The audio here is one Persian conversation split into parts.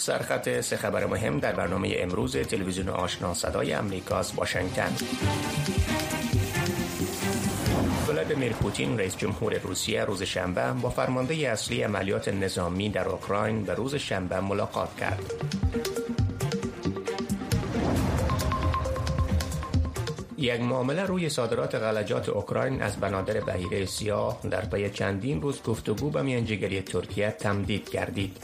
سرخط سه خبر مهم در برنامه امروز تلویزیون آشنا صدای امریکاست واشنگتن ولادیمیر پوتین رئیس جمهور روسیه روز شنبه با فرمانده اصلی عملیات نظامی در اوکراین به روز شنبه ملاقات کرد. یک معامله روی صادرات غلجات اوکراین از بنادر بهیره سیاه در پی چندین روز گفتگو به میانجیگری ترکیه تمدید گردید.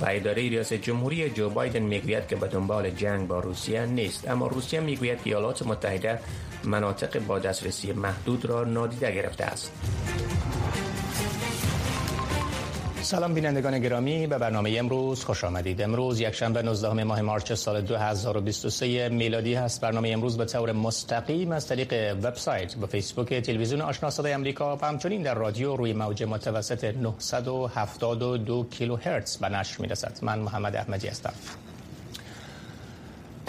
و اداره ریاست جمهوری جو بایدن می‌گوید که به دنبال جنگ با روسیه نیست. اما روسیه می‌گوید که ایالات متحده مناطق با دسترسی محدود را نادیده گرفته است. سلام بینندگان گرامی به برنامه امروز خوش آمدید. امروز یک شنبه 19 ماه مارچ سال 2023 میلادی هست. برنامه امروز به طور مستقیم از طریق وبسایت و فیسبوک تلویزیون آشنا صدای آمریکا و همچنین در رادیو روی موج متوسط 972 کیلوهرتز به نشر می‌رسد. من محمد احمدی هستم.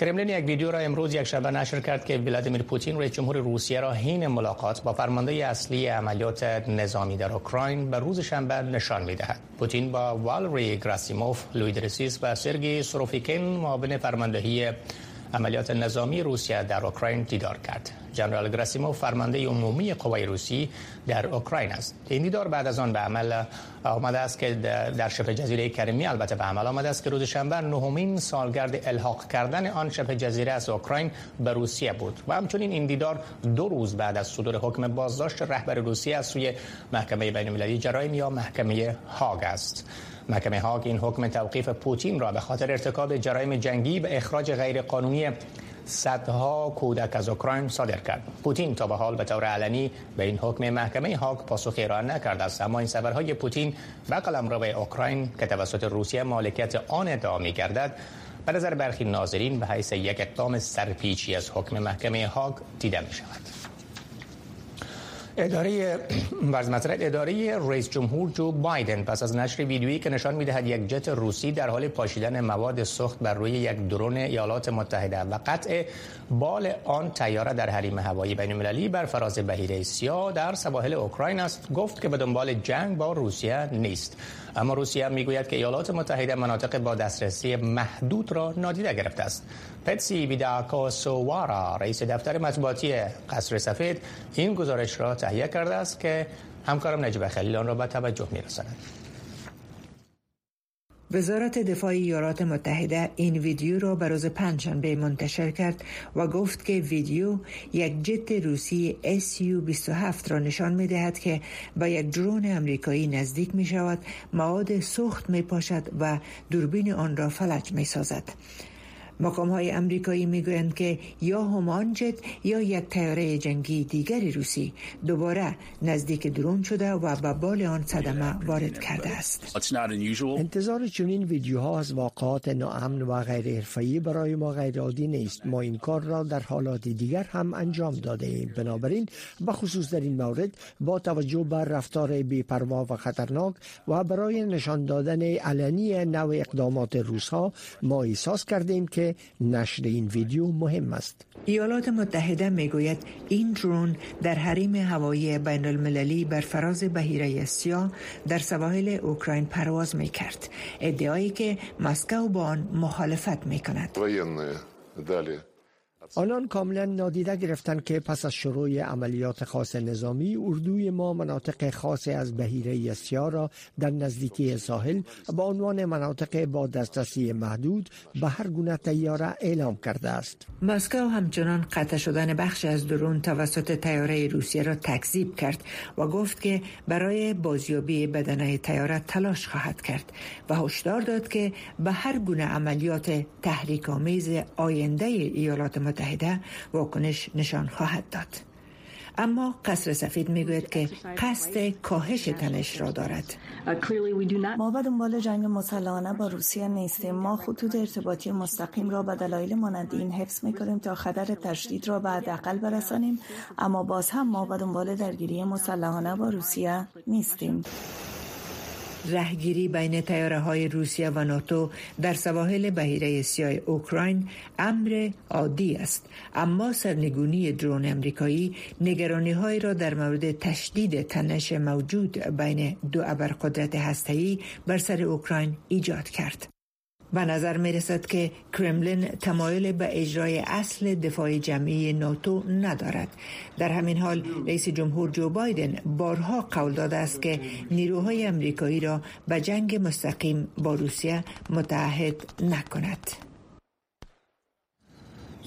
کرملین یک ویدیو را امروز یک شنبه نشر کرد که ولادیمیر پوتین رئیس جمهور روسیه را حین ملاقات با فرمانده اصلی عملیات نظامی در اوکراین به روز شنبه نشان می‌دهد. پوتین با والری گراسیموف، لویدرسیس و سرگی سروفیکن معاون فرماندهی عملیات نظامی روسیه در اوکراین دیدار کرد. جنرال گراسیموف فرمانده عمومی قوای روسی در اوکراین است. این دیدار بعد از آن به عمل آمده است که در شبه جزیره کرمی البته به عمل آمده است که روز شنبه نهمین سالگرد الحاق کردن آن شبه جزیره از اوکراین به روسیه بود و همچنین این دیدار دو روز بعد از صدور حکم بازداشت رهبر روسیه از سوی محکمه بین المللی جرایم یا محکمه هاگ است. محکمه هاگ این حکم توقیف پوتین را به خاطر ارتکاب جرایم جنگی به اخراج غیرقانونی صدها کودک از اوکراین صادر کرد پوتین تا به حال به طور علنی به این حکم محکمه هاگ پاسخی ارائه نکرده است اما این سفرهای پوتین به قلمرو اوکراین که توسط روسیه مالکیت آن ادعا می‌گردد به نظر برخی ناظرین به حیث یک اقدام سرپیچی از حکم محکمه هاگ دیده می شود. اداره اداره رئیس جمهور جو بایدن پس از نشر ویدیویی که نشان می‌دهد یک جت روسی در حال پاشیدن مواد سخت بر روی یک درون ایالات متحده و قطع بال آن تیاره در حریم هوایی بین المللی بر فراز بهیره سیاه در سواحل اوکراین است. گفت که به دنبال جنگ با روسیه نیست. اما روسیه می‌گوید که ایالات متحده مناطق با دسترسی محدود را نادیده گرفته است. پتسی سووارا رئیس دفتر مطبوعاتی قصر سفید این گزارش را تهیه کرده است که همکارم نجیب خلیل آن را به توجه میرساند. وزارت دفاع ایالات متحده این ویدیو را به روز پنجشنبه منتشر کرد و گفت که ویدیو یک جت روسی SU-27 را نشان می دهد که با یک درون امریکایی نزدیک می شود مواد سوخت می پاشد و دوربین آن را فلج می سازد. مقام های امریکایی می‌گویند که یا همان جت یا یک تیاره جنگی دیگری روسی دوباره نزدیک درون شده و به بال آن صدمه وارد کرده است. انتظار چنین ویدیوها از واقعات ناامن و غیر حرفه‌ای برای ما غیر عادی نیست. ما این کار را در حالات دیگر هم انجام داده ایم. بنابراین خصوص در این مورد با توجه بر رفتار بیپروا و خطرناک و برای نشان دادن علنی نوع اقدامات روسها ما احساس کردیم که نشر این ویدیو مهم است. ایالات متحده می‌گوید این درون در حریم هوایی بین المللی بر فراز بهیره سیاه در سواحل اوکراین پرواز می کرد ادعایی که مسکو با آن مخالفت می کند آنان کاملا نادیده گرفتند که پس از شروع عملیات خاص نظامی اردوی ما مناطق خاصی از بهیره سیا را در نزدیکی ساحل با عنوان مناطق با دسترسی محدود به هر گونه تیاره اعلام کرده است. مسکو همچنان قطع شدن بخش از درون توسط تیاره روسیه را تکذیب کرد و گفت که برای بازیابی بدنه تیاره تلاش خواهد کرد و هشدار داد که به هر گونه عملیات تحریک آمیز آینده ایالات متحده واکنش نشان خواهد داد. اما قصر سفید می‌گوید که قصد کاهش تنش را دارد. ما به دنبال جنگ مسلحانه با روسیه نیستیم. ما خطوط ارتباطی مستقیم را به دلایل مانند این حفظ می‌کنیم تا خطر تشدید را به حداقل برسانیم. اما باز هم ما به دنبال درگیری مسلحانه با روسیه نیستیم. رهگیری بین تیاره های روسیه و ناتو در سواحل بهیره سیاه اوکراین امر عادی است. اما سرنگونی درون امریکایی نگرانی های را در مورد تشدید تنش موجود بین دو ابرقدرت هسته‌ای بر سر اوکراین ایجاد کرد. به نظر می رسد که کرملین تمایل به اجرای اصل دفاع جمعی ناتو ندارد. در همین حال رئیس جمهور جو بایدن بارها قول داده است که نیروهای امریکایی را به جنگ مستقیم با روسیه متحد نکند.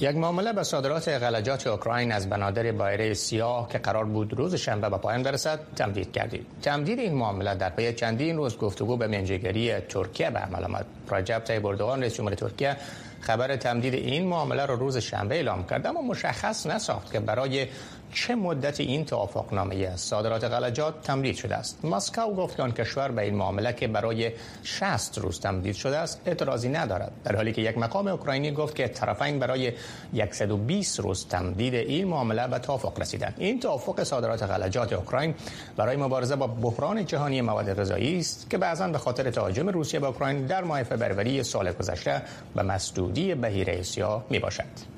یک معامله به صادرات غلجات اوکراین از بنادر بایره سیاه که قرار بود روز شنبه به پایان برسد تمدید کردید تمدید این معامله در پی چندین روز گفتگو به منجگری ترکیه به عمل آمد. رجب طیب اردوغان رئیس جمهور ترکیه خبر تمدید این معامله را روز شنبه اعلام کرد اما مشخص نساخت که برای چه مدت این توافقنامه صادرات غلجات تمدید شده است؟ مسکو گفت که آن کشور به این معامله که برای 60 روز تمدید شده است اعتراضی ندارد. در حالی که یک مقام اوکراینی گفت که طرفین برای 120 روز تمدید این معامله به توافق رسیدند. این توافق صادرات غلجات اوکراین برای مبارزه با بحران جهانی مواد غذایی است که بعضا به خاطر تهاجم روسیه به اوکراین در ماه فوریه سال گذشته به مسدودی بهیره سیاه می باشد.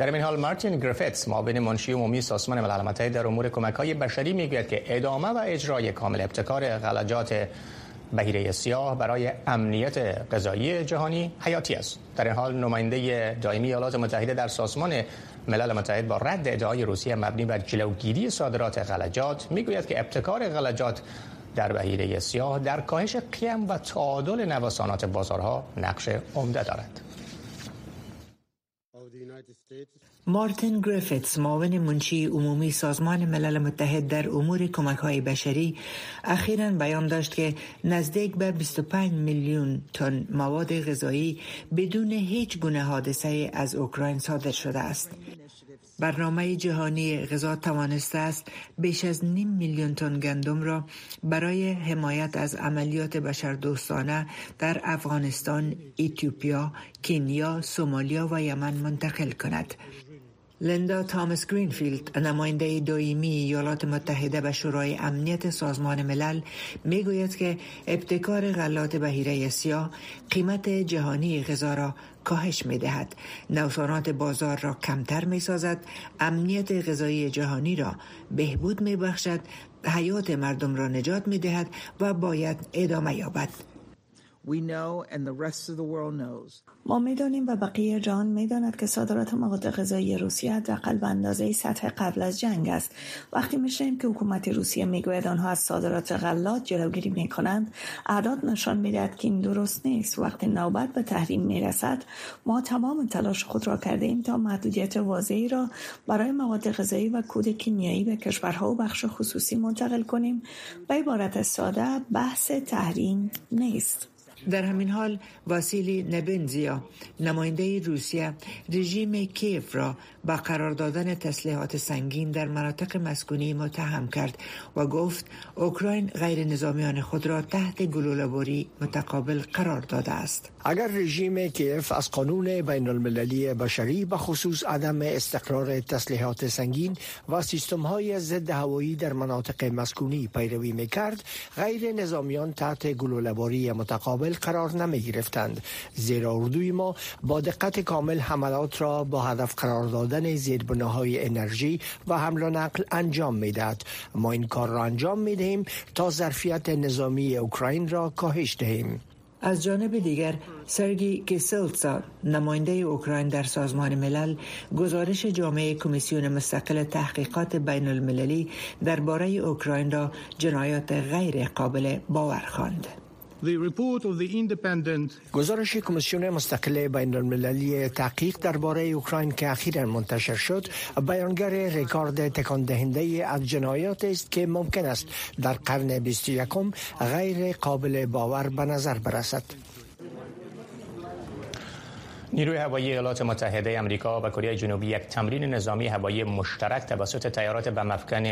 در این حال مارتین گریفتس معاون منشی عمومی سازمان ملل متحد در امور کمک های بشری می‌گوید که ادامه و اجرای کامل ابتکار غلجات بهیره سیاه برای امنیت غذایی جهانی حیاتی است. در این حال نماینده دائمی ایالات متحده در سازمان ملل متحد با رد ادعای روسیه مبنی بر جلوگیری صادرات غلجات می‌گوید که ابتکار غلجات در بهیره سیاه در کاهش قیم و تعادل نوسانات بازارها نقش عمده دارد. مارتین گریفیتس معاون منشی عمومی سازمان ملل متحد در امور کمک های بشری اخیرا بیان داشت که نزدیک به 25 میلیون تن مواد غذایی بدون هیچ گونه حادثه از اوکراین صادر شده است. برنامه جهانی غذا توانسته است بیش از نیم میلیون تن گندم را برای حمایت از عملیات بشردوستانه در افغانستان، ایتیوپیا، کنیا، سومالیا و یمن منتقل کند. لندا تامس گرینفیلد نماینده دائمی ایالات متحده به شورای امنیت سازمان ملل می‌گوید که ابتکار غلات بهیره سیاه قیمت جهانی غذا را کاهش می دهد نوسانات بازار را کمتر می سازد امنیت غذایی جهانی را بهبود می بخشد حیات مردم را نجات می دهد و باید ادامه یابد. ما می‌دانیم و بقیه جهان می‌داند که صادرات مواد غذایی روسیه حداقل به اندازه سطح قبل از جنگ است. وقتی میشنیم که حکومت روسیه می‌گوید آنها از صادرات غلات جلوگیری می‌کنند اعداد نشان می‌دهد که این درست نیست. وقتی نوبت به تحریم می‌رسد ما تمام تلاش خود را کرده ایم تا محدودیت واضحی را برای مواد غذایی و کود کیمیایی به کشورها و بخش خصوصی منتقل کنیم. به عبارت ساده بحث تحریم نیست. در همین حال واسیلی نبنزیا نماینده روسیه رژیم کیف را با قرار دادن تسلیحات سنگین در مناطق مسکونی متهم کرد و گفت اوکراین غیر نظامیان خود را تحت گلوله‌بری متقابل قرار داده است. اگر رژیم کیف از قانون بین المللی بشری به خصوص عدم استقرار تسلیحات سنگین و سیستم های ضد هوایی در مناطق مسکونی پیروی می کرد غیر نظامیان تحت گلوله‌باری متقابل قرار نمی گرفتند زیرا اردوی ما با دقت کامل حملات را با هدف قرار دادن زیربناهای انرژی و حمل و نقل انجام می دهد ما این کار را انجام می دهیم تا ظرفیت نظامی اوکراین را کاهش دهیم. از جانب دیگر سرگی کیسلسا نماینده اوکراین در سازمان ملل گزارش جامعه کمیسیون مستقل تحقیقات بین المللی درباره اوکراین را جنایات غیر قابل باور خواند. گزارش کمیسیون مستقل بین المللی تحقیق درباره اوکراین که اخیرا منتشر شد بیانگر رکورد تکان دهنده از جنایات است که ممکن است در قرن 21 غیر قابل باور به نظر برسد. نیروی هوایی ایالات متحده امریکا و کره جنوبی یک تمرین نظامی هوایی مشترک توسط تیارات بمفکن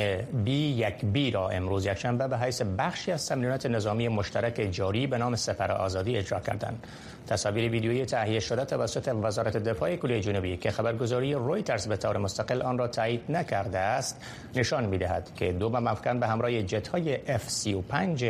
بی یک بی را امروز یکشنبه به حیث بخشی از تمرینات نظامی مشترک جاری به نام سپر آزادی اجرا کردند. تصاویر ویدیویی تهیه شده توسط وزارت دفاع کره جنوبی که خبرگزاری رویترز به طور مستقل آن را تایید نکرده است نشان می‌دهد که دو بمفکن به همراه جت های F35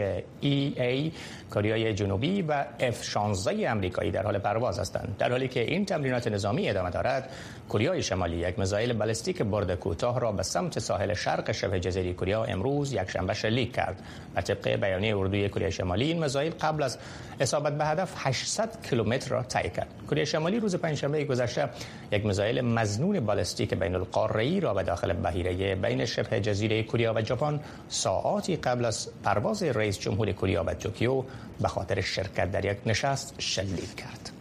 EA کره جنوبی و F16 امریکایی در حال پرواز هستند. در حالی که این تمرینات نظامی ادامه دارد کره شمالی یک میزایل بالستیک برد کوتاه را به سمت ساحل شرق شبه جزیره کره امروز یک شنبه شلیک کرد. و طبق بیانیه اردوی کره شمالی این میزایل قبل از اصابت به هدف 800 کیلومتر را طی کرد کره شمالی روز پنجشنبه گذشته یک میزایل مزنون بالستیک بین القاره‌ای را به داخل بحیره بین شبه جزیره کره و ژاپن ساعاتی قبل از پرواز رئیس جمهور کره به توکیو به خاطر شرکت در یک نشست شلیک کرد.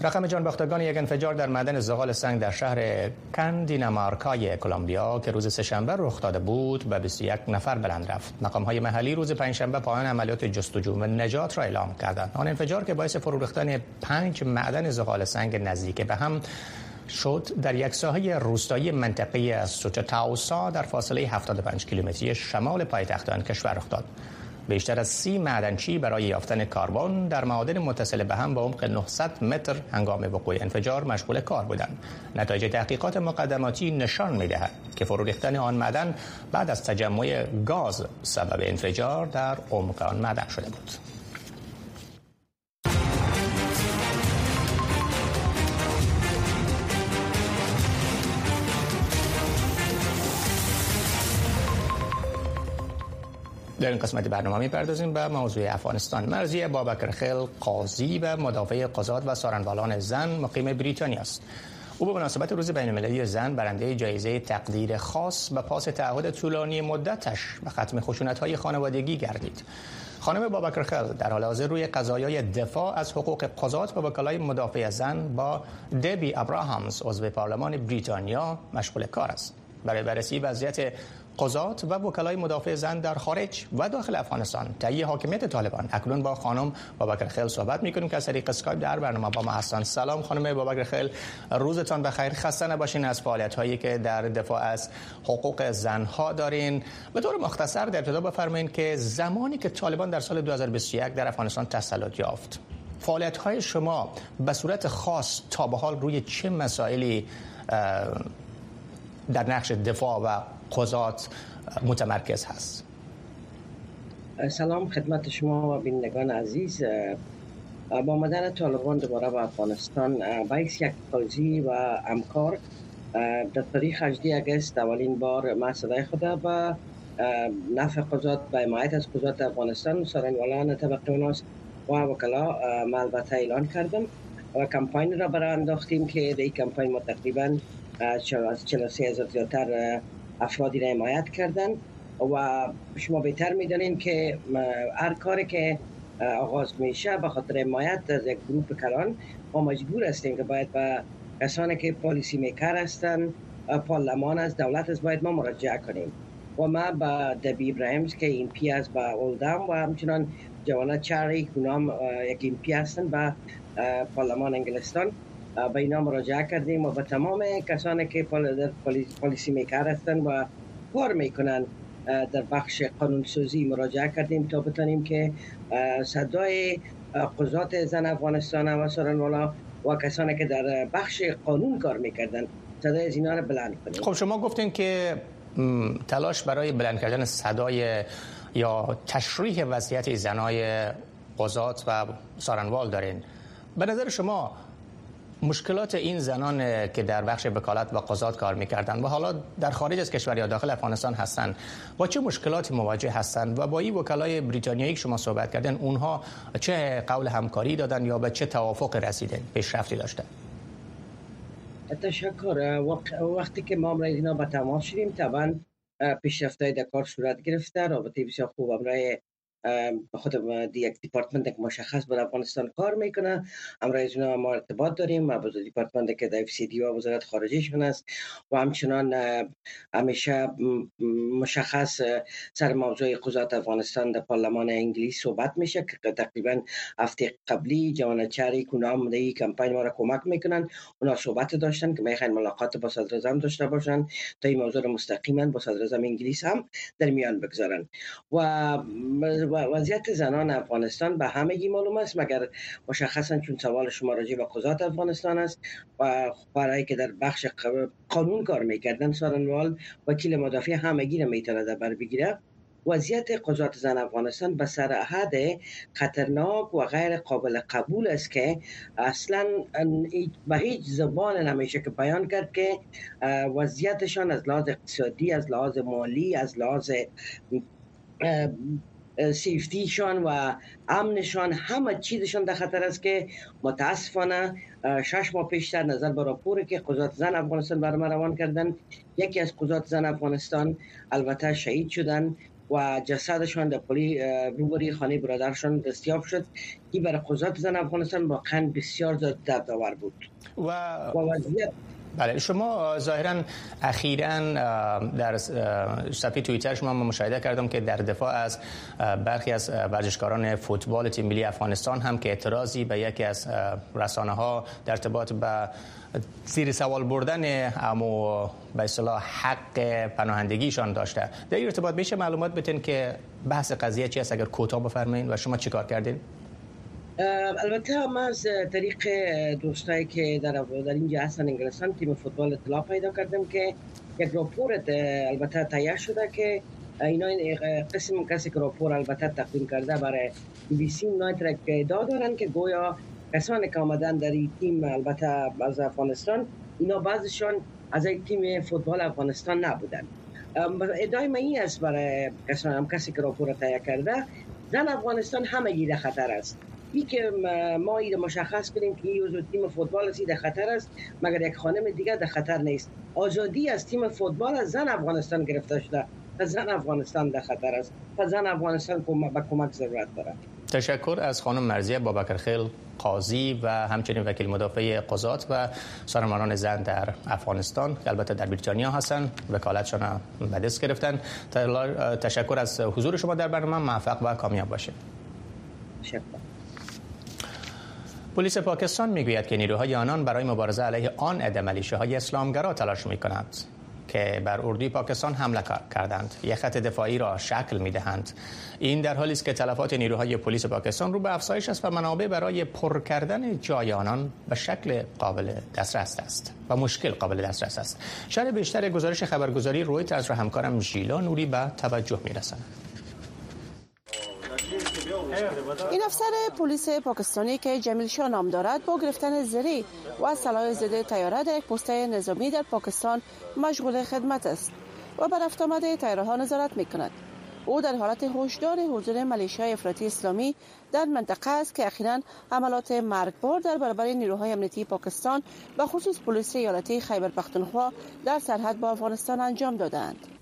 رقم جانباختگان یک انفجار در معدن زغال سنگ در شهر کندینامارکای کلمبیا که روز سهشنبه رخ داده بود به 21 نفر بلند رفت. مقام های محلی روز پنجشنبه پایان عملیات جستجو و نجات را اعلام کردند. آن انفجار که باعث فرو ریختن پنج معدن زغال سنگ نزدیک به هم شد در یک ساحه روستایی منطقه از سوچا تاوسا در فاصله 75 کیلومتری شمال پایتخت آن کشور رخ داد. بیشتر از سی معدنچی برای یافتن کربن در معادن متصل به هم با عمق 900 متر هنگام وقوع انفجار مشغول کار بودند. نتایج تحقیقات مقدماتی نشان می‌دهد که فرو ریختن آن معدن بعد از تجمع گاز سبب انفجار در عمق آن معدن شده بود. در این قسمت برنامه می‌پردازیم به موضوع افغانستان. مرزی بابکر خیل قاضی و مدافع قضات و سارنوالان زن مقیم بریتانیا است. او به مناسبت روز بین المللی زن برنده جایزه تقدیر خاص به پاس تعهد طولانی مدتش و ختم خشونت های خانوادگی گردید. خانم بابکر خل در حال حاضر روی قضایای دفاع از حقوق قضات و وکلای مدافع زن با دبی ابراهامز عضو پارلمان بریتانیا مشغول کار است. برای بررسی وضعیت قضات و وکلای مدافع زن در خارج و داخل افغانستان. تهیه حاکمیت طالبان. اکنون با خانم بابکر خیل صحبت می‌کنیم که از طریق اسکایپ در برنامه با ما هستن. سلام خانم بابکر خیل. روزتان بخیر. خسته نباشین از فعالیت هایی که در دفاع از حقوق زنها دارین. به طور مختصر در ابتدا بفرمایید که زمانی که طالبان در سال 2021 در افغانستان تسلط یافت فعالیت های شما به صورت خاص تا به حال روی چه مسائلی در نقش دفاع و قضات متمرکز هست. سلام خدمت شما و بینندگان عزیز. با مدن طالبان دوباره به افغانستان باعث یک قاضی و امکار در تاریخ 18 اگست اولین بار صدای خود به نفع قضات به حمایت از قضات افغانستان سرانوالان طبقه اوناس و وکلا ما البته اعلان کردم و کمپاین را برای انداختیم که در این کمپاین ما تقریبا از 43 هزار زیادتر افرادی را حمایت کردن و شما بهتر می‌دانید که هر کاری که آغاز میشه به خاطر حمایت از یک گروپ کلان ما مجبور هستیم که باید به کسانی که پالیسی میکر هستند پارلمان از دولت از باید ما مراجعه کنیم. و ما با دبی ابراهیمز که این پی از با اولدام و همچنان جوانات چاری کنام یک این پی هستند به پارلمان انگلستان به اینا مراجعه کردیم و به تمام کسانی که پالیسی میکر هستند و کار می‌کنن در بخش قانونسازی مراجعه کردیم تا بتانیم که صدای قضات زن افغانستان و سرانوالا و کسانی که در بخش قانون کار می‌کردن صدای از اینا رو بلند کنیم. خب شما گفتین که تلاش برای بلند کردن صدای یا تشریح وضعیت زنای قضات و سارنوال دارین. به نظر شما مشکلات این زنان که در بخش وکالت و قضات کار می‌کردند و حالا در خارج از کشور یا داخل افغانستان هستند با چه مشکلاتی مواجه هستند و با این وکلای بریتانیایی که شما صحبت کردن اونها چه قول همکاری دادن یا به چه توافق رسیدن پیشرفتی داشتن؟ تشکر. وقتی که ما امروز اینا به تماس شدیم طبعا پیشرفت در کار صورت گرفته رابطه بسیار خوب امروز خود یک دیپارتمنت مشخص بر افغانستان کار می‌کنه. امروز اینا ما ارتباط داریم با دیپارتمنت که در سی دی و وزارت خارجه است. و همچنان همیشه مشخص سر موضوع قضات افغانستان در پارلمان انگلیس صحبت میشه که تقریبا هفته قبلی چری کنام در کمپین ما را کمک می‌کنن اونا صحبت داشتن که می‌خواین ملاقات با صدر داشته باشن. تا این موضوع مستقیما با صدر انگلیس هم در میان بگذارن. و وضعیت زنان افغانستان به همگی معلوم است مگر مشخصا چون سوال شما راجع به قضات افغانستان است و برای که در بخش قانون کار می‌کردن سارنوال وکیل مدافع همگی را می‌تونه در بر بگیره. وضعیت قضات زن افغانستان به سرحد خطرناک و غیر قابل قبول است که اصلا به هیچ زبان نمیشه که بیان کرد که وضعیتشان از لحاظ اقتصادی از لحاظ مالی از لحاظ سیفتیشان و امنشان همه چیزشان در خطر است که متاسفانه شش ماه پیشتر نظر به راپوری که قضات زن افغانستان برای روان کردن. یکی از قضات زن افغانستان البته شهید شدن و جسدشان در پلی روبری خانه برادرشان دستیاب شد که برای قضات زن افغانستان واقعا بسیار دردآور بود. و, و وضعیت بله شما ظاهرا اخیرا در صفحه توییتر شما مشاهده کردم که در دفاع از برخی از ورزشکاران فوتبال تیم ملی افغانستان هم که اعتراضی به یکی از رسانه ها در ارتباط به زیر سوال بردن امو به اصطلاح حق پناهندگیشان داشته. در ارتباط میشه معلومات بتین که بحث قضیه چی است؟ اگر کوتاه بفرمایید و شما چیکار کردین؟ البته ما از طریق دوستایی که در, در اینجا هستن انگلستان تیم فوتبال اطلاع پیدا کردم که یک راپور البته تیار شده که اینا قسم کسی که راپور البته تقدیم کرده برای بی سی نایت ادعا دارن که گویا کسانی که آمدن در این تیم البته از افغانستان اینا بعضشان از این تیم فوتبال افغانستان نبودن. ادعای من این است برای کسان هم کسی که راپور تیار کرده زن افغانستان همه در خطر است. ای که ما این مشخص کنیم که این تیم فوتبال است در خطر است مگر یک خانم دیگر در خطر نیست. آزادی از تیم فوتبال از زن افغانستان گرفته شده و زن افغانستان در خطر است و زن افغانستان به کمک ضرورت دارد. تشکر از خانم مرزیه بابکرخیل قاضی و همچنین وکیل مدافع قضات و سارمانان زن در افغانستان که البته در بریتانیا هستن وکالتشان به دست گرفتن. تشکر از حضور شما در برنامه موفق و کامیاب باشه تشکر. پلیس پاکستان می‌گوید که نیروهای آنان برای مبارزه علیه آن عده های اسلامگرا تلاش می کنند که بر اردوی پاکستان حمله کردند. یک خط دفاعی را شکل می دهند این در حالی است که تلفات نیروهای پلیس پاکستان رو به افزایش است و منابع برای پر کردن جای آنان به شکل قابل دسترس است و مشکل قابل دسترس است. شرح بیشتر گزارش خبرگزاری رویترز را همکارم ژیلا نوری به توجه می رسند. این افسر پلیس پاکستانی که جمیل شاه نام دارد با گرفتن زری و سلاح ضد تیاره در یک پسته نظامی در پاکستان مشغول خدمت است و بر رفت آمد تیاره ها نظارت می کند او در حالت هشدار حضور ملیشیای افراطی اسلامی در منطقه است که اخیرا عملات مرگبار در برابر نیروهای امنیتی پاکستان به خصوص پلیس ایالتی خیبر پختونخوا در سرحد با افغانستان انجام دادند.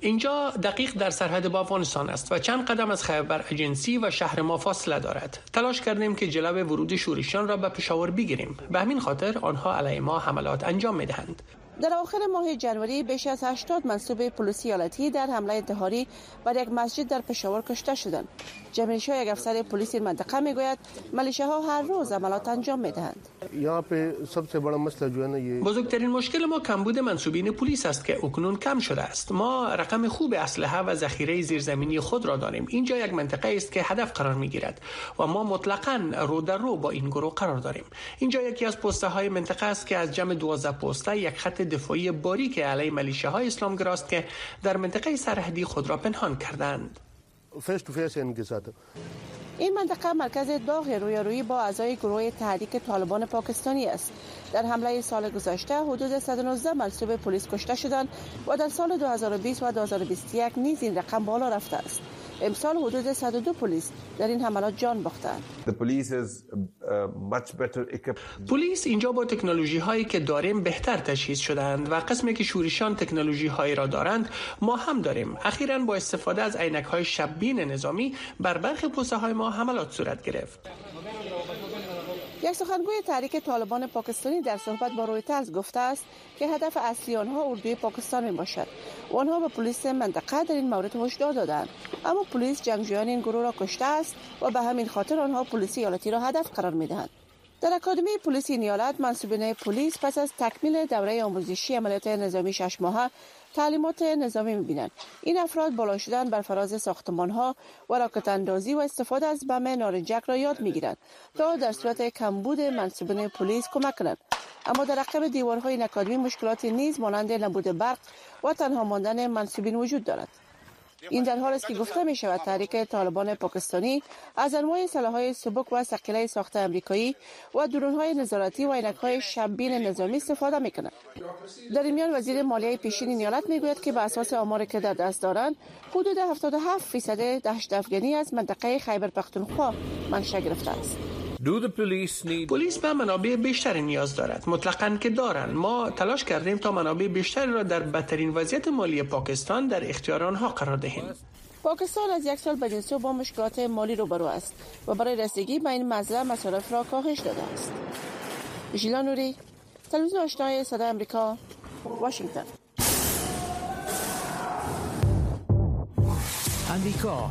اینجا دقیق در سرحد با افغانستان است و چند قدم از خیبر اجنسی و شهر ما فاصله دارد. تلاش کردیم که جلو ورود شورشیان را به پشاور بگیریم. به همین خاطر آنها علیه ما حملات انجام می دهند در آخر ماه جنوری بیش از 80 منصوب پلیسی ایالتی در حمله انتحاری بر یک مسجد در پشاور کشته شدند. جمیل شاه یک افسر پلیس این منطقه می‌گوید ملیشه ها هر روز عملات انجام می‌دهند. بزرگترین مشکل ما کمبود منصوبین پلیس است که اکنون کم شده است. ما رقم خوب اسلحه و ذخیره زیرزمینی خود را داریم. اینجا یک منطقه است که هدف قرار می گیرد و ما مطلقا رو در رو با این گروه قرار داریم. اینجا یکی از پسته های منطقه است که از جمع 12 پسته یک خط دفاعی باریک علیه ملیشه های اسلامگراست که در منطقه سرحدی خود را پنهان کردند. این منطقه مرکز داغ رویارویی با اعضای گروه تحریک طالبان پاکستانی است. در حمله سال گذشته حدود 119 منصوب پلیس کشته شدند و در سال 2020 و 2021 نیز این رقم بالا رفته است. امسال حدود 102 پلیس در این حملات جان باختند. پلیس اینجا با تکنولوژی هایی که داریم بهتر تجهیز شدند و قسمی که شورشان تکنولوژی هایی را دارند ما هم داریم. اخیرا با استفاده از عینک های شبین نظامی بر برخی پوسه های ما حملات صورت گرفت. یک سخنگوی تحریک طالبان پاکستانی در صحبت با رویترز گفته است که هدف اصلی آنها اردوی پاکستان می باشد و آنها به پلیس منطقه در این مورد هشدار دادند. اما پلیس جنگجویان این گروه را کشته است و به همین خاطر آنها پلیس ایالتی را هدف قرار می دهند در اکادمی پلیس این ایالت منصوبین پلیس پس از تکمیل دوره آموزشی عملیات نظامی شش ماهه تعلیمات نظامی می‌بینند این افراد بالا شدن بر فراز ساختمان ها و راکت اندازی و استفاده از بم نارنجک را یاد می‌گیرند تا در صورت کمبود منصوبین پلیس کمک کنند اما در عقب دیوارهای این اکادمی مشکلات نیز مانند نبود برق و تنها ماندن منصوبین وجود دارد. این در حال است که گفته می شود تحریک طالبان پاکستانی از انواع سلاحهای سبک و ثقیله ساخت امریکایی و درون های نظارتی و عینک های شبین نظامی استفاده می کنند در این میان وزیر مالیه پیشین ایالت می گوید که به اساس آماری که در دست دارند حدود 77 فیصد دهشت افغانی از منطقه خیبر پختونخوا منشأ گرفته است. پلیس به منابع بیشتری نیاز دارد. مطلقا که دارند ما تلاش کردیم تا منابع بیشتری را در بدترین وضعیت مالی پاکستان در اختیار آنها قرار دهیم. پاکستان از یک سال بدین سو با مشکلات مالی روبرو است و برای رسیدگی به این مزرعه مصارف را کاهش داده است. ژیلا نوری تلویزیون آشنای صدای امریکا واشنگتن. امریکا.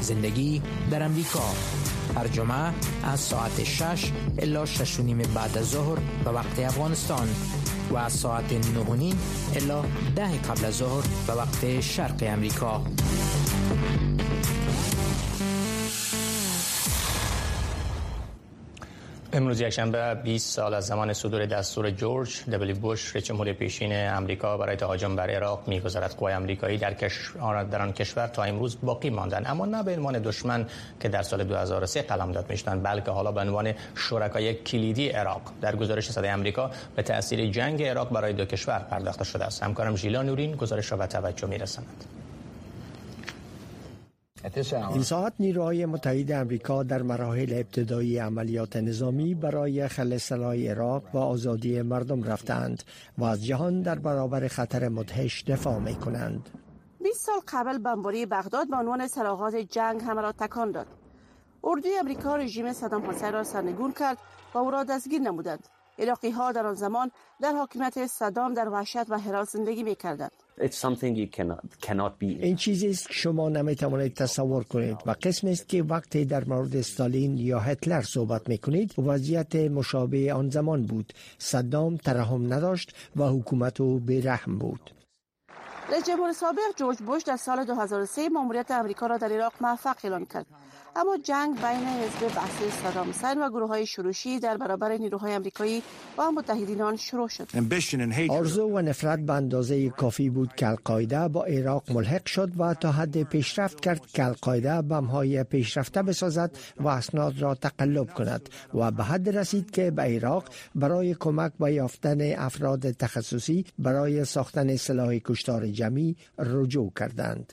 زندگی در امریکا. هر جمعه از ساعت 6 الا 6 نیم بعد از ظهر به وقت افغانستان و از ساعت 9 نیم الا 10 قبل از ظهر به وقت شرق امریکا. امروز یکشنبه 20 سال از زمان صدور دستور جورج دبلی بوش رئیس جمهور پیشین امریکا برای تهاجم بر عراق می‌گذارد. قوای آمریکایی در کشور در آن کشور تا امروز باقی ماندن. اما نه به عنوان دشمن که در سال 2003 قلمداد می‌شدند بلکه حالا به عنوان شرکای کلیدی عراق. در گزارش صدای آمریکا به تاثیر جنگ عراق برای دو کشور پرداخته شده است. همکارم ژیلا نورین گزارش را به توجه میرساند. این ساعت نیروهای متحد امریکا در مراحل ابتدایی عملیات نظامی برای خلع عراق و آزادی مردم رفتند و از جهان در برابر خطر مدهش دفاع می کنند. 20 سال قبل بمباری بغداد به عنوان سرآغاز جنگ همه را تکان داد. اردوی امریکا رژیم صدام حسین را سرنگون کرد و او را دستگیر نمودند. عراقی ها در آن زمان در حاکمیت صدام در وحشت و حراس زندگی می کردند. این چیزی است که شما نمی توانید تصور کنید. و قسم است که وقتی در مورد استالین یا هتلر صحبت می کنید وضعیت مشابه آن زمان بود. صدام ترحم نداشت و حکومت او بیرحم بود. رئیس جمهور سابق جورج بوش در سال 2003 ماموریت امریکا را در عراق موفق اعلام کرد. اما جنگ بین حزب بحثی صدام حسین و گروه های شروشی در برابر نیروهای آمریکایی و متحدین آن شروع شد. آرزو و نفرت به اندازه کافی بود که القاعده با عراق ملحق شد و تا حد پیشرفت کرد که القاعده های پیشرفته بسازد و اسناد را تقلب کند و به حد رسید که به عراق برای کمک به یافتن افراد تخصصی برای ساختن سلاح کشتار جمعی رجوع کردند.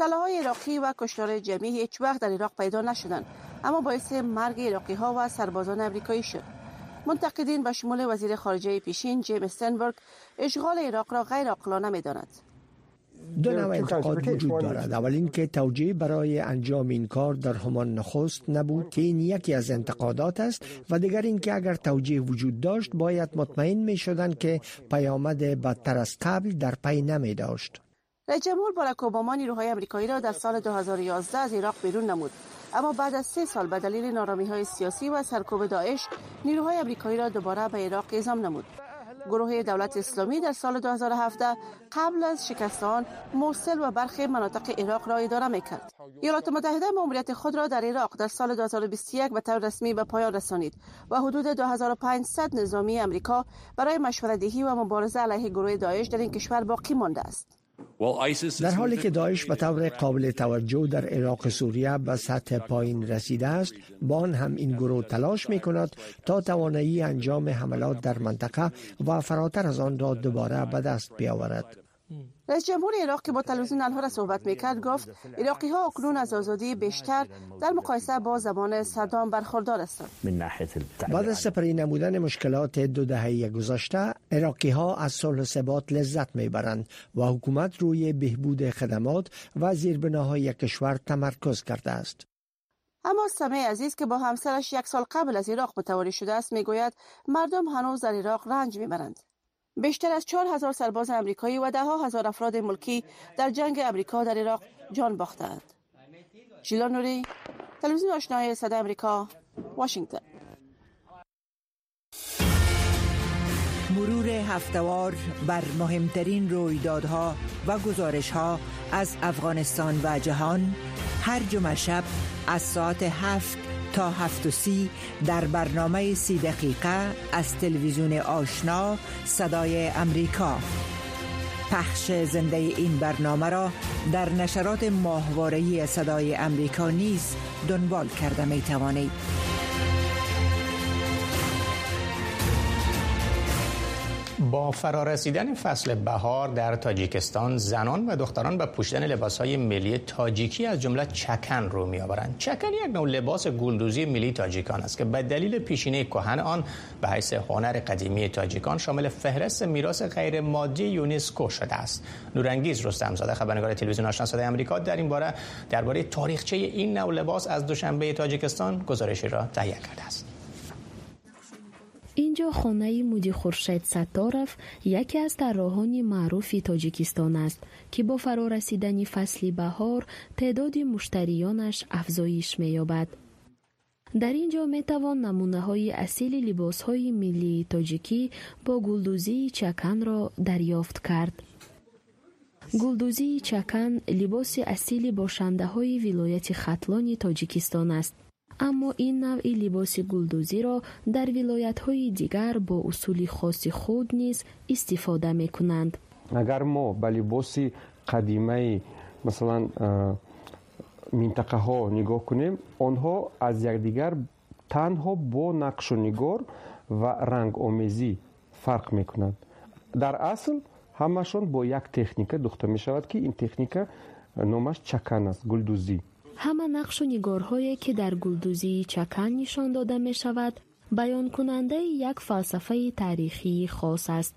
های عراقی و کشتار جمعی هیچ وقت در عراق پیدا نشدند اما باعث مرگ عراقی ها و سربازان امریکایی شد. منتقدین به شمول وزیر خارجه پیشین جیم استنبرگ اشغال عراق را غیر عاقلانه می‌داند. دو نوع انتقاد وجود دارد. اول اینکه توجیه برای انجام این کار در همان نخست نبود که این یکی از انتقادات است و دیگر اینکه اگر توجیه وجود داشت باید مطمئن می شدند که پیامد بدتر از قبل در پی نمی داشت رئیس جمهور باراک اوباما نیروهای آمریکایی را در سال 2011 از عراق بیرون نمود اما بعد از سه سال به دلیل نارامی های سیاسی و سرکوب داعش نیروهای آمریکایی را دوباره به عراق اعزام نمود گروه دولت اسلامی در سال 2017 قبل از شکستان موصل و برخی مناطق عراق را اداره می‌کرد. ایالات متحده ماموریت خود را در عراق در سال 2021 به طور رسمی به پایان رسانید و حدود 2500 نظامی امریکا برای مشوره‌دهی و مبارزه علیه گروه داعش در این کشور باقی مانده است. در حالی که داعش به طور قابل توجه در عراق سوریه به سطح پایین رسیده است بان هم این گروه تلاش می کند تا توانایی انجام حملات در منطقه و فراتر از آن را دوباره به دست بیاورد. رئیس جمهور عراق که با تلویزیون الها صحبت می‌کرد گفت عراقی ها اکنون از آزادی بیشتر در مقایسه با زمان صدام برخوردار هستند. بعد از سپری نمودن مشکلات دو دهه گذشته عراقی ها از صلح ثبات لذت می‌برند و حکومت روی بهبود خدمات و زیربناهای کشور تمرکز کرده است. اما سمه عزیز که با همسرش یک سال قبل از عراق متواری شده است می‌گوید مردم هنوز در عراق رنج می‌برند. بیشتر از چهار هزار سرباز امریکایی و ده هزار افراد ملکی در جنگ امریکا در عراق جان باختند. جیلا نوری، تلویزیون آشنای صدا امریکا، واشنگتن. مرور هفتوار بر مهمترین رویدادها و گزارشها از افغانستان و جهان هر جمعه شب از ساعت هفت تا هفت و سی در برنامه سی دقیقه از تلویزیون آشنا صدای امریکا پخش زنده این برنامه را در نشرات ماهوارهی صدای امریکا نیز دنبال کرده می توانید. با فرارسیدن فصل بهار در تاجیکستان زنان و دختران به پوشیدن لباسهای ملی تاجیکی از جمله چکن رو میآورند. چکن یک نوع لباس گلدوزی ملی تاجیکان است که به دلیل پیشینه کهن آن به حیث هنر قدیمی تاجیکان شامل فهرست میراث غیر مادی یونسکو شده است. نورانگیز رستمزاده خبرنگار تلویزیون آشنا صدای آمریکا در این باره درباره تاریخچه این نوع لباس از دوشنبه تاجیکستان گزارشی را تهیه کرده است. ин ҷо хонаи мудихуршед сатторов яке аз тарроҳони маъруфи тоҷикистон аст ки бо фарорасидани фасли баҳор теъдоди муштариёнаш афзоиш меёбад. Дар ин ҷо метавон намунаҳои асили либосҳои миллии тоҷикӣ бо гулдӯзии чаканро дарёфт кард. Гулдӯзии чакан либоси асили бошандаҳои вилояти хатлони тоҷикистон аст аммо ин навъи либоси гулдӯзиро дар вилоятҳои дигар бо усули хоси худ низ истифода мекунанд. Агар мо ба либоси қадимаи масалан минтақаҳо нигоҳ кунем онҳо аз якдигар танҳо бо нақшу нигор ва рангомезӣ фарқ мекунанд. Дар асл ҳамашон бо як техника дӯхта мешавад ки ин техника номаш чакан аст гулдӯзӣ ҳама нақшу нигорҳое ки дар гулдӯзии чакан нишон дода мешавад баёнкунандаи як фалсафаи таърихии хос аст.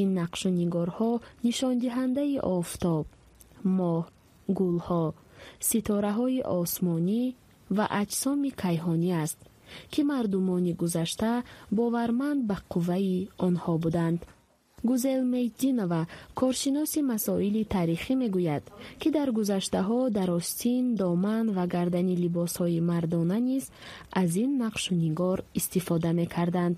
Ин нақшу нигорҳо нишондиҳандаи офтоб моҳ гулҳо ситораҳои осмонӣ ва аҷсоми кайҳонӣ аст ки мардумони гузашта боварманд ба қувваи онҳо буданд гузелмейддинова коршиноси масоили таърихӣ мегӯяд ки дар гузаштаҳо дар остин доман ва гардани либосҳои мардона низ аз ин нақшу нигор истифода мекарданд.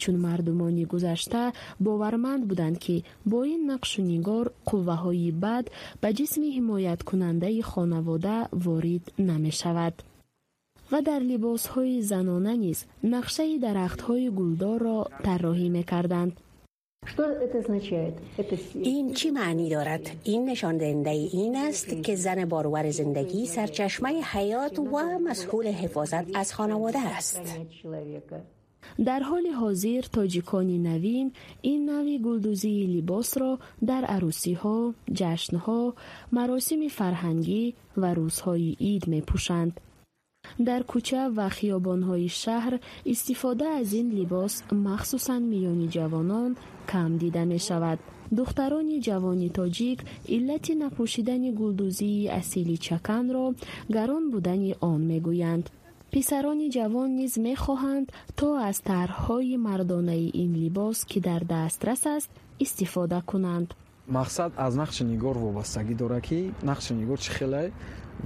Чун мардумони гузашта боварманд буданд ки бо ин нақшу нигор қувваҳои бад ба ҷисми ҳимояткунандаи хонавода ворид намешавад. Ва дар либосҳои занона низ нақшаи дарахтҳои гулдорро тарроҳӣ мекарданд. این چی معنی دارد؟ این نشان دهنده این است که زن بارور زندگی سرچشمه حیات و مسئول حفاظت از خانواده است. در حال حاضر تاجیکانی نوین این نوی گلدوزی لباس را در عروسی ها، جشن ها، مراسم فرهنگی و روزهای اید می پوشند. در کوچه و های شهر استفاده از این لباس مخصوصا میانی جوانان کم دیده می شود. دختران جوانی تاجیک علت نپوشیدن گلدوزی اصیلی چکن را گران بودن آن می گویند. پسران جوان نیز می خواهند تا از طرحهای مردانه این لباس که در دسترس است استفاده کنند. мақсад аз нақши нигор вобастагӣ дорад ки нақши нигор чӣ хеле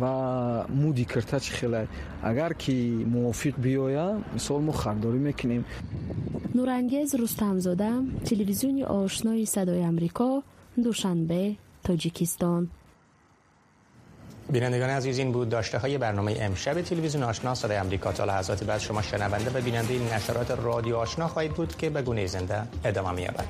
ва муди кирта чӣ хеле агар ки мувофиқ биёя мисол мо хардорӣ мекунем нурангез рустамзода телевизиони ошнои садои амрико душанбе тоҷикистон بینندگان عزیز این بود داشته های برنامه امشب تلویزیون آشنا صدای امریکا تا لحظات بعد شما شنونده و بیننده این نشرات رادیو آشنا خواهید بود که به گونه زنده ادامه می‌یابد.